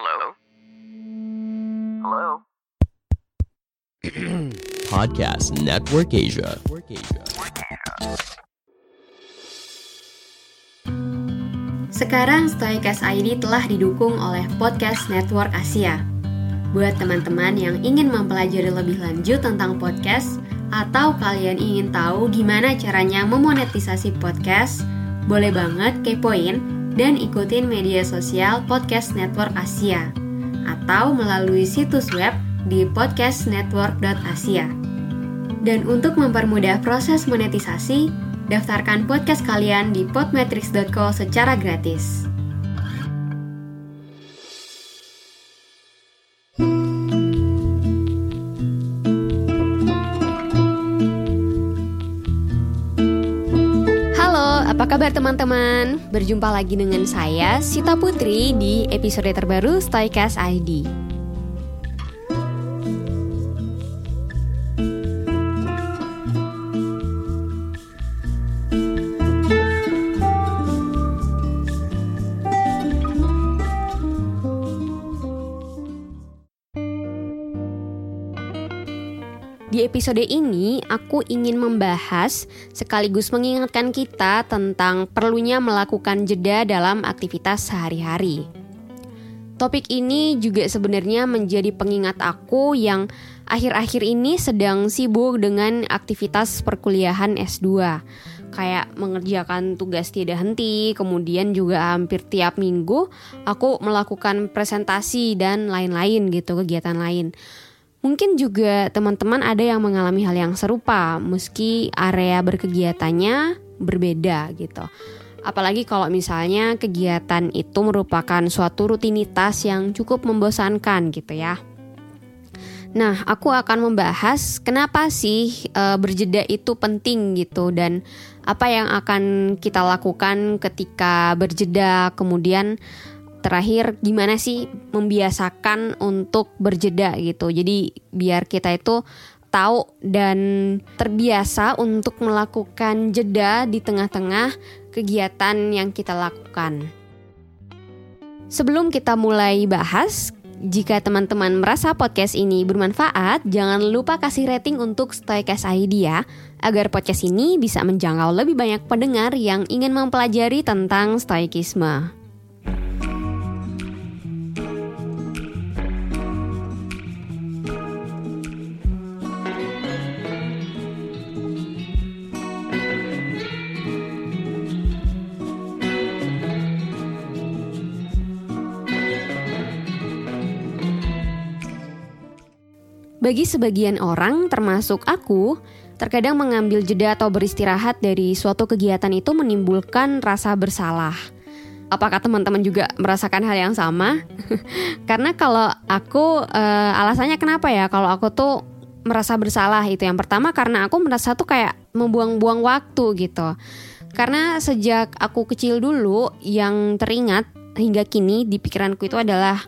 Hello? Hello? Podcast Network Asia. Sekarang Stoikas ID telah didukung oleh Podcast Network Asia. Buat teman-teman yang ingin mempelajari lebih lanjut tentang podcast atau kalian ingin tahu gimana caranya memonetisasi podcast, boleh banget kepoin dan ikutin media sosial Podcast Network Asia atau melalui situs web di podcastnetwork.asia. Dan untuk mempermudah proses monetisasi, daftarkan podcast kalian di podmetrics.co secara gratis. Kabar teman-teman? Berjumpa lagi dengan saya, Sita Putri, di episode terbaru Stoicast ID. Episode ini, aku ingin membahas sekaligus mengingatkan kita tentang perlunya melakukan jeda dalam aktivitas sehari-hari. Topik ini juga sebenarnya menjadi pengingat aku yang akhir-akhir ini sedang sibuk dengan aktivitas perkuliahan S2. Kayak mengerjakan tugas tidak henti, kemudian juga hampir tiap minggu aku melakukan presentasi dan lain-lain gitu, kegiatan lain. Mungkin juga teman-teman ada yang mengalami hal yang serupa, meski area berkegiatannya berbeda gitu. Apalagi kalau misalnya kegiatan itu merupakan suatu rutinitas yang cukup membosankan gitu ya. Nah, aku akan membahas kenapa sih e, berjeda itu penting gitu dan apa yang akan kita lakukan ketika berjeda, kemudian terakhir gimana sih membiasakan untuk berjeda gitu. Jadi biar kita itu tahu dan terbiasa untuk melakukan jeda di tengah-tengah kegiatan yang kita lakukan. Sebelum kita mulai bahas, jika teman-teman merasa podcast ini bermanfaat, jangan lupa kasih rating untuk Stoikas ID ya, agar podcast ini bisa menjangkau lebih banyak pendengar yang ingin mempelajari tentang stoikisme. Bagi sebagian orang, termasuk aku, terkadang mengambil jeda atau beristirahat dari suatu kegiatan itu menimbulkan rasa bersalah. Apakah teman-teman juga merasakan hal yang sama? Karena kalau aku uh, alasannya kenapa ya? Kalau aku tuh merasa bersalah itu yang pertama karena aku merasa tuh kayak membuang-buang waktu gitu. Karena sejak aku kecil dulu yang teringat hingga kini di pikiranku itu adalah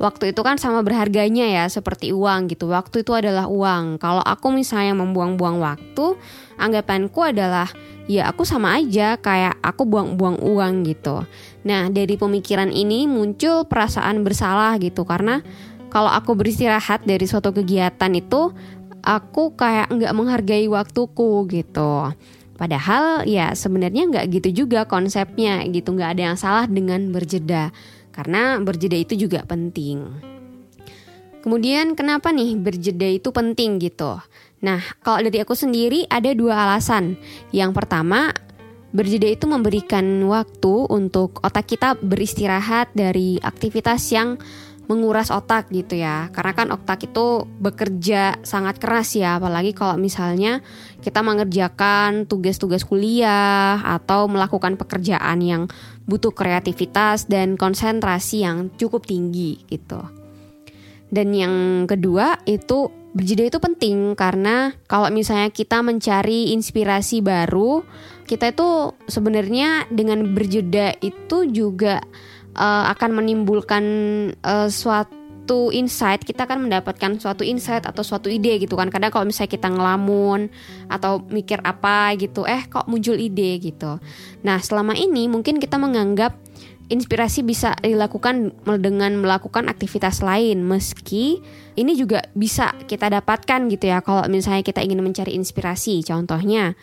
waktu itu kan sama berharganya ya seperti uang gitu. Waktu itu adalah uang. Kalau aku misalnya membuang-buang waktu, anggapanku adalah ya aku sama aja kayak aku buang-buang uang gitu. Nah, dari pemikiran ini muncul perasaan bersalah gitu karena kalau aku beristirahat dari suatu kegiatan itu aku kayak nggak menghargai waktuku gitu. Padahal ya sebenarnya nggak gitu juga konsepnya gitu nggak ada yang salah dengan berjeda karena berjeda itu juga penting. Kemudian kenapa nih berjeda itu penting gitu? Nah kalau dari aku sendiri ada dua alasan. Yang pertama berjeda itu memberikan waktu untuk otak kita beristirahat dari aktivitas yang menguras otak gitu ya karena kan otak itu bekerja sangat keras ya apalagi kalau misalnya kita mengerjakan tugas-tugas kuliah atau melakukan pekerjaan yang butuh kreativitas dan konsentrasi yang cukup tinggi gitu. Dan yang kedua itu berjeda itu penting karena kalau misalnya kita mencari inspirasi baru kita itu sebenarnya dengan berjeda itu juga uh, akan menimbulkan uh, suatu insight kita akan mendapatkan suatu insight atau suatu ide gitu kan. Kadang kalau misalnya kita ngelamun atau mikir apa gitu eh kok muncul ide gitu. Nah selama ini mungkin kita menganggap inspirasi bisa dilakukan dengan melakukan aktivitas lain. Meski ini juga bisa kita dapatkan gitu ya kalau misalnya kita ingin mencari inspirasi. Contohnya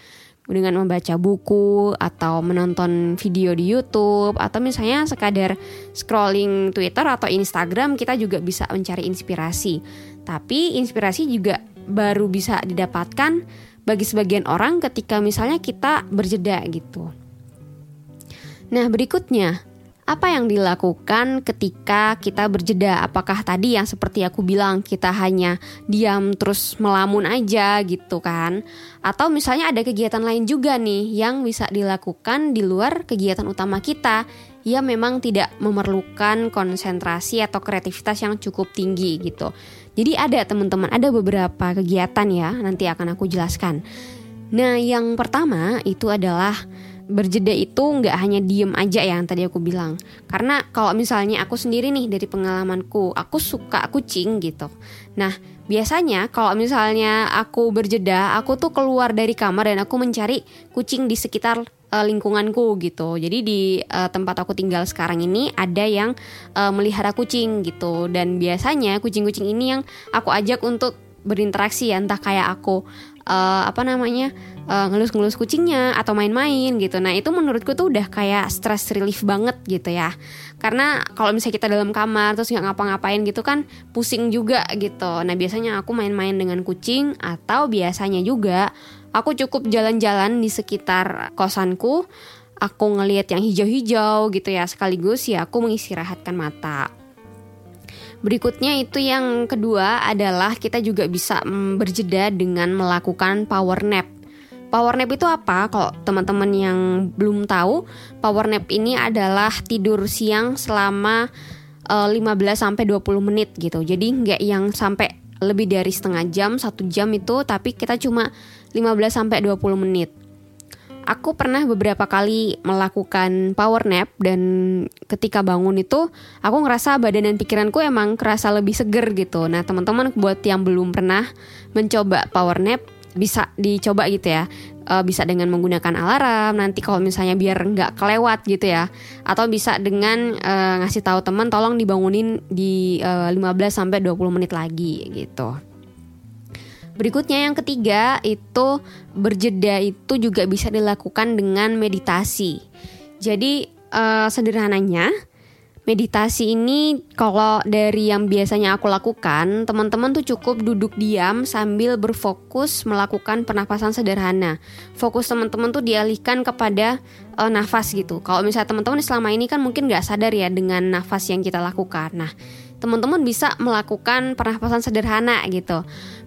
dengan membaca buku atau menonton video di YouTube atau misalnya sekadar scrolling Twitter atau Instagram kita juga bisa mencari inspirasi. Tapi inspirasi juga baru bisa didapatkan bagi sebagian orang ketika misalnya kita berjeda gitu. Nah, berikutnya apa yang dilakukan ketika kita berjeda? Apakah tadi yang seperti aku bilang kita hanya diam terus melamun aja gitu kan? Atau misalnya ada kegiatan lain juga nih yang bisa dilakukan di luar kegiatan utama kita yang memang tidak memerlukan konsentrasi atau kreativitas yang cukup tinggi gitu. Jadi ada teman-teman, ada beberapa kegiatan ya, nanti akan aku jelaskan. Nah, yang pertama itu adalah berjeda itu nggak hanya diem aja ya yang tadi aku bilang. Karena kalau misalnya aku sendiri nih dari pengalamanku aku suka kucing gitu. Nah biasanya kalau misalnya aku berjeda aku tuh keluar dari kamar dan aku mencari kucing di sekitar uh, lingkunganku gitu. Jadi di uh, tempat aku tinggal sekarang ini ada yang uh, melihara kucing gitu. Dan biasanya kucing-kucing ini yang aku ajak untuk berinteraksi ya entah kayak aku uh, apa namanya uh, ngelus-ngelus kucingnya atau main-main gitu. Nah itu menurutku tuh udah kayak stress relief banget gitu ya. Karena kalau misalnya kita dalam kamar terus nggak ngapa-ngapain gitu kan pusing juga gitu. Nah biasanya aku main-main dengan kucing atau biasanya juga aku cukup jalan-jalan di sekitar kosanku. Aku ngelihat yang hijau-hijau gitu ya sekaligus ya aku mengistirahatkan mata. Berikutnya itu yang kedua adalah kita juga bisa mm, berjeda dengan melakukan power nap. Power nap itu apa? Kalau teman-teman yang belum tahu, power nap ini adalah tidur siang selama uh, eh, 15 sampai 20 menit gitu. Jadi nggak yang sampai lebih dari setengah jam, satu jam itu, tapi kita cuma 15 sampai 20 menit aku pernah beberapa kali melakukan power nap dan ketika bangun itu aku ngerasa badan dan pikiranku emang kerasa lebih seger gitu. Nah teman-teman buat yang belum pernah mencoba power nap bisa dicoba gitu ya. Uh, bisa dengan menggunakan alarm nanti kalau misalnya biar nggak kelewat gitu ya atau bisa dengan uh, ngasih tahu teman tolong dibangunin di uh, 15 sampai 20 menit lagi gitu. Berikutnya yang ketiga itu berjeda itu juga bisa dilakukan dengan meditasi. Jadi uh, sederhananya meditasi ini kalau dari yang biasanya aku lakukan, teman-teman tuh cukup duduk diam sambil berfokus melakukan pernapasan sederhana. Fokus teman-teman tuh dialihkan kepada uh, nafas gitu. Kalau misalnya teman-teman selama ini kan mungkin nggak sadar ya dengan nafas yang kita lakukan. Nah, teman-teman bisa melakukan pernapasan sederhana gitu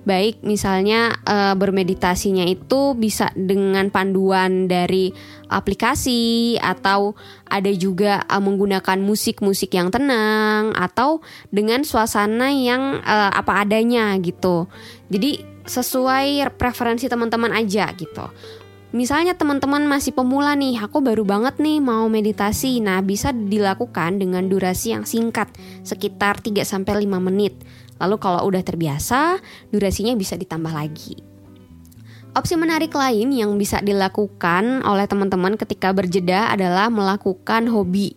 baik misalnya e, bermeditasinya itu bisa dengan panduan dari aplikasi atau ada juga e, menggunakan musik-musik yang tenang atau dengan suasana yang e, apa adanya gitu. Jadi sesuai preferensi teman-teman aja gitu. Misalnya teman-teman masih pemula nih, aku baru banget nih mau meditasi. Nah, bisa dilakukan dengan durasi yang singkat, sekitar 3 sampai 5 menit. Lalu kalau udah terbiasa, durasinya bisa ditambah lagi. Opsi menarik lain yang bisa dilakukan oleh teman-teman ketika berjeda adalah melakukan hobi.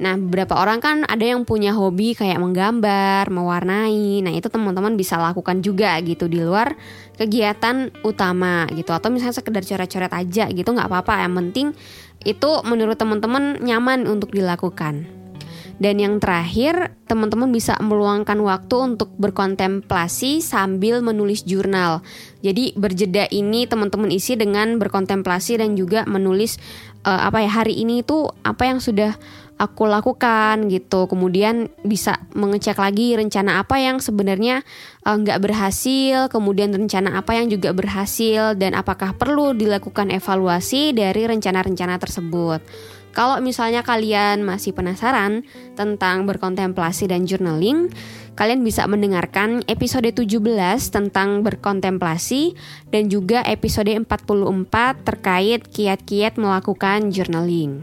Nah, beberapa orang kan ada yang punya hobi kayak menggambar, mewarnai. Nah, itu teman-teman bisa lakukan juga gitu di luar kegiatan utama gitu. Atau misalnya sekedar coret-coret aja gitu, nggak apa-apa. Yang penting itu menurut teman-teman nyaman untuk dilakukan. Dan yang terakhir, teman-teman bisa meluangkan waktu untuk berkontemplasi sambil menulis jurnal. Jadi berjeda ini teman-teman isi dengan berkontemplasi dan juga menulis uh, apa ya hari ini itu apa yang sudah aku lakukan gitu. Kemudian bisa mengecek lagi rencana apa yang sebenarnya uh, nggak berhasil, kemudian rencana apa yang juga berhasil dan apakah perlu dilakukan evaluasi dari rencana-rencana tersebut. Kalau misalnya kalian masih penasaran tentang berkontemplasi dan journaling, kalian bisa mendengarkan episode 17 tentang berkontemplasi dan juga episode 44 terkait kiat-kiat melakukan journaling.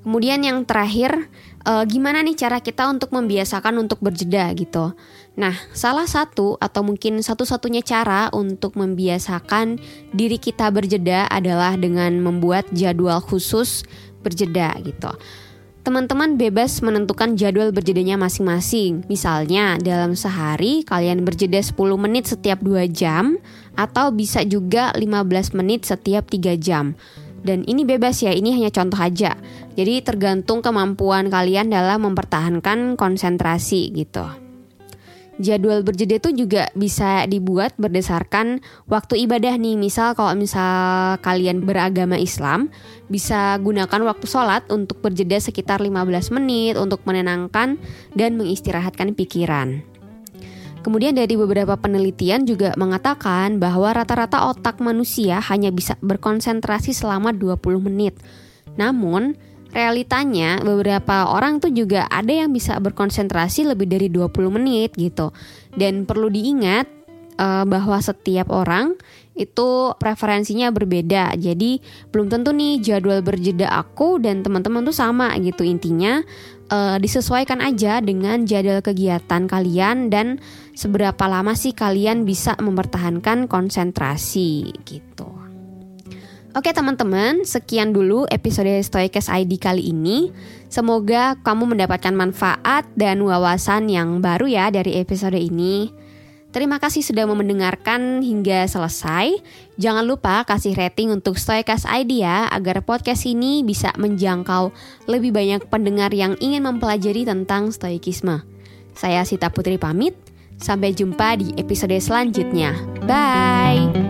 Kemudian yang terakhir, uh, gimana nih cara kita untuk membiasakan untuk berjeda gitu. Nah, salah satu atau mungkin satu-satunya cara untuk membiasakan diri kita berjeda adalah dengan membuat jadwal khusus berjeda gitu. teman-teman bebas menentukan jadwal berjedanya masing-masing. Misalnya, dalam sehari kalian berjeda 10 menit setiap 2 jam atau bisa juga 15 menit setiap 3 jam. Dan ini bebas ya, ini hanya contoh aja. Jadi tergantung kemampuan kalian dalam mempertahankan konsentrasi gitu. Jadwal berjeda itu juga bisa dibuat berdasarkan waktu ibadah nih. Misal kalau misal kalian beragama Islam, bisa gunakan waktu sholat untuk berjeda sekitar 15 menit untuk menenangkan dan mengistirahatkan pikiran. Kemudian dari beberapa penelitian juga mengatakan bahwa rata-rata otak manusia hanya bisa berkonsentrasi selama 20 menit. Namun, realitanya beberapa orang tuh juga ada yang bisa berkonsentrasi lebih dari 20 menit gitu. Dan perlu diingat uh, bahwa setiap orang itu preferensinya berbeda. Jadi belum tentu nih jadwal berjeda aku dan teman-teman tuh sama gitu. Intinya uh, disesuaikan aja dengan jadwal kegiatan kalian dan seberapa lama sih kalian bisa mempertahankan konsentrasi gitu. Oke teman-teman, sekian dulu episode Stoikes ID kali ini. Semoga kamu mendapatkan manfaat dan wawasan yang baru ya dari episode ini. Terima kasih sudah mendengarkan hingga selesai. Jangan lupa kasih rating untuk Stoikas ID ya, agar podcast ini bisa menjangkau lebih banyak pendengar yang ingin mempelajari tentang stoikisme. Saya Sita Putri pamit, sampai jumpa di episode selanjutnya. Bye!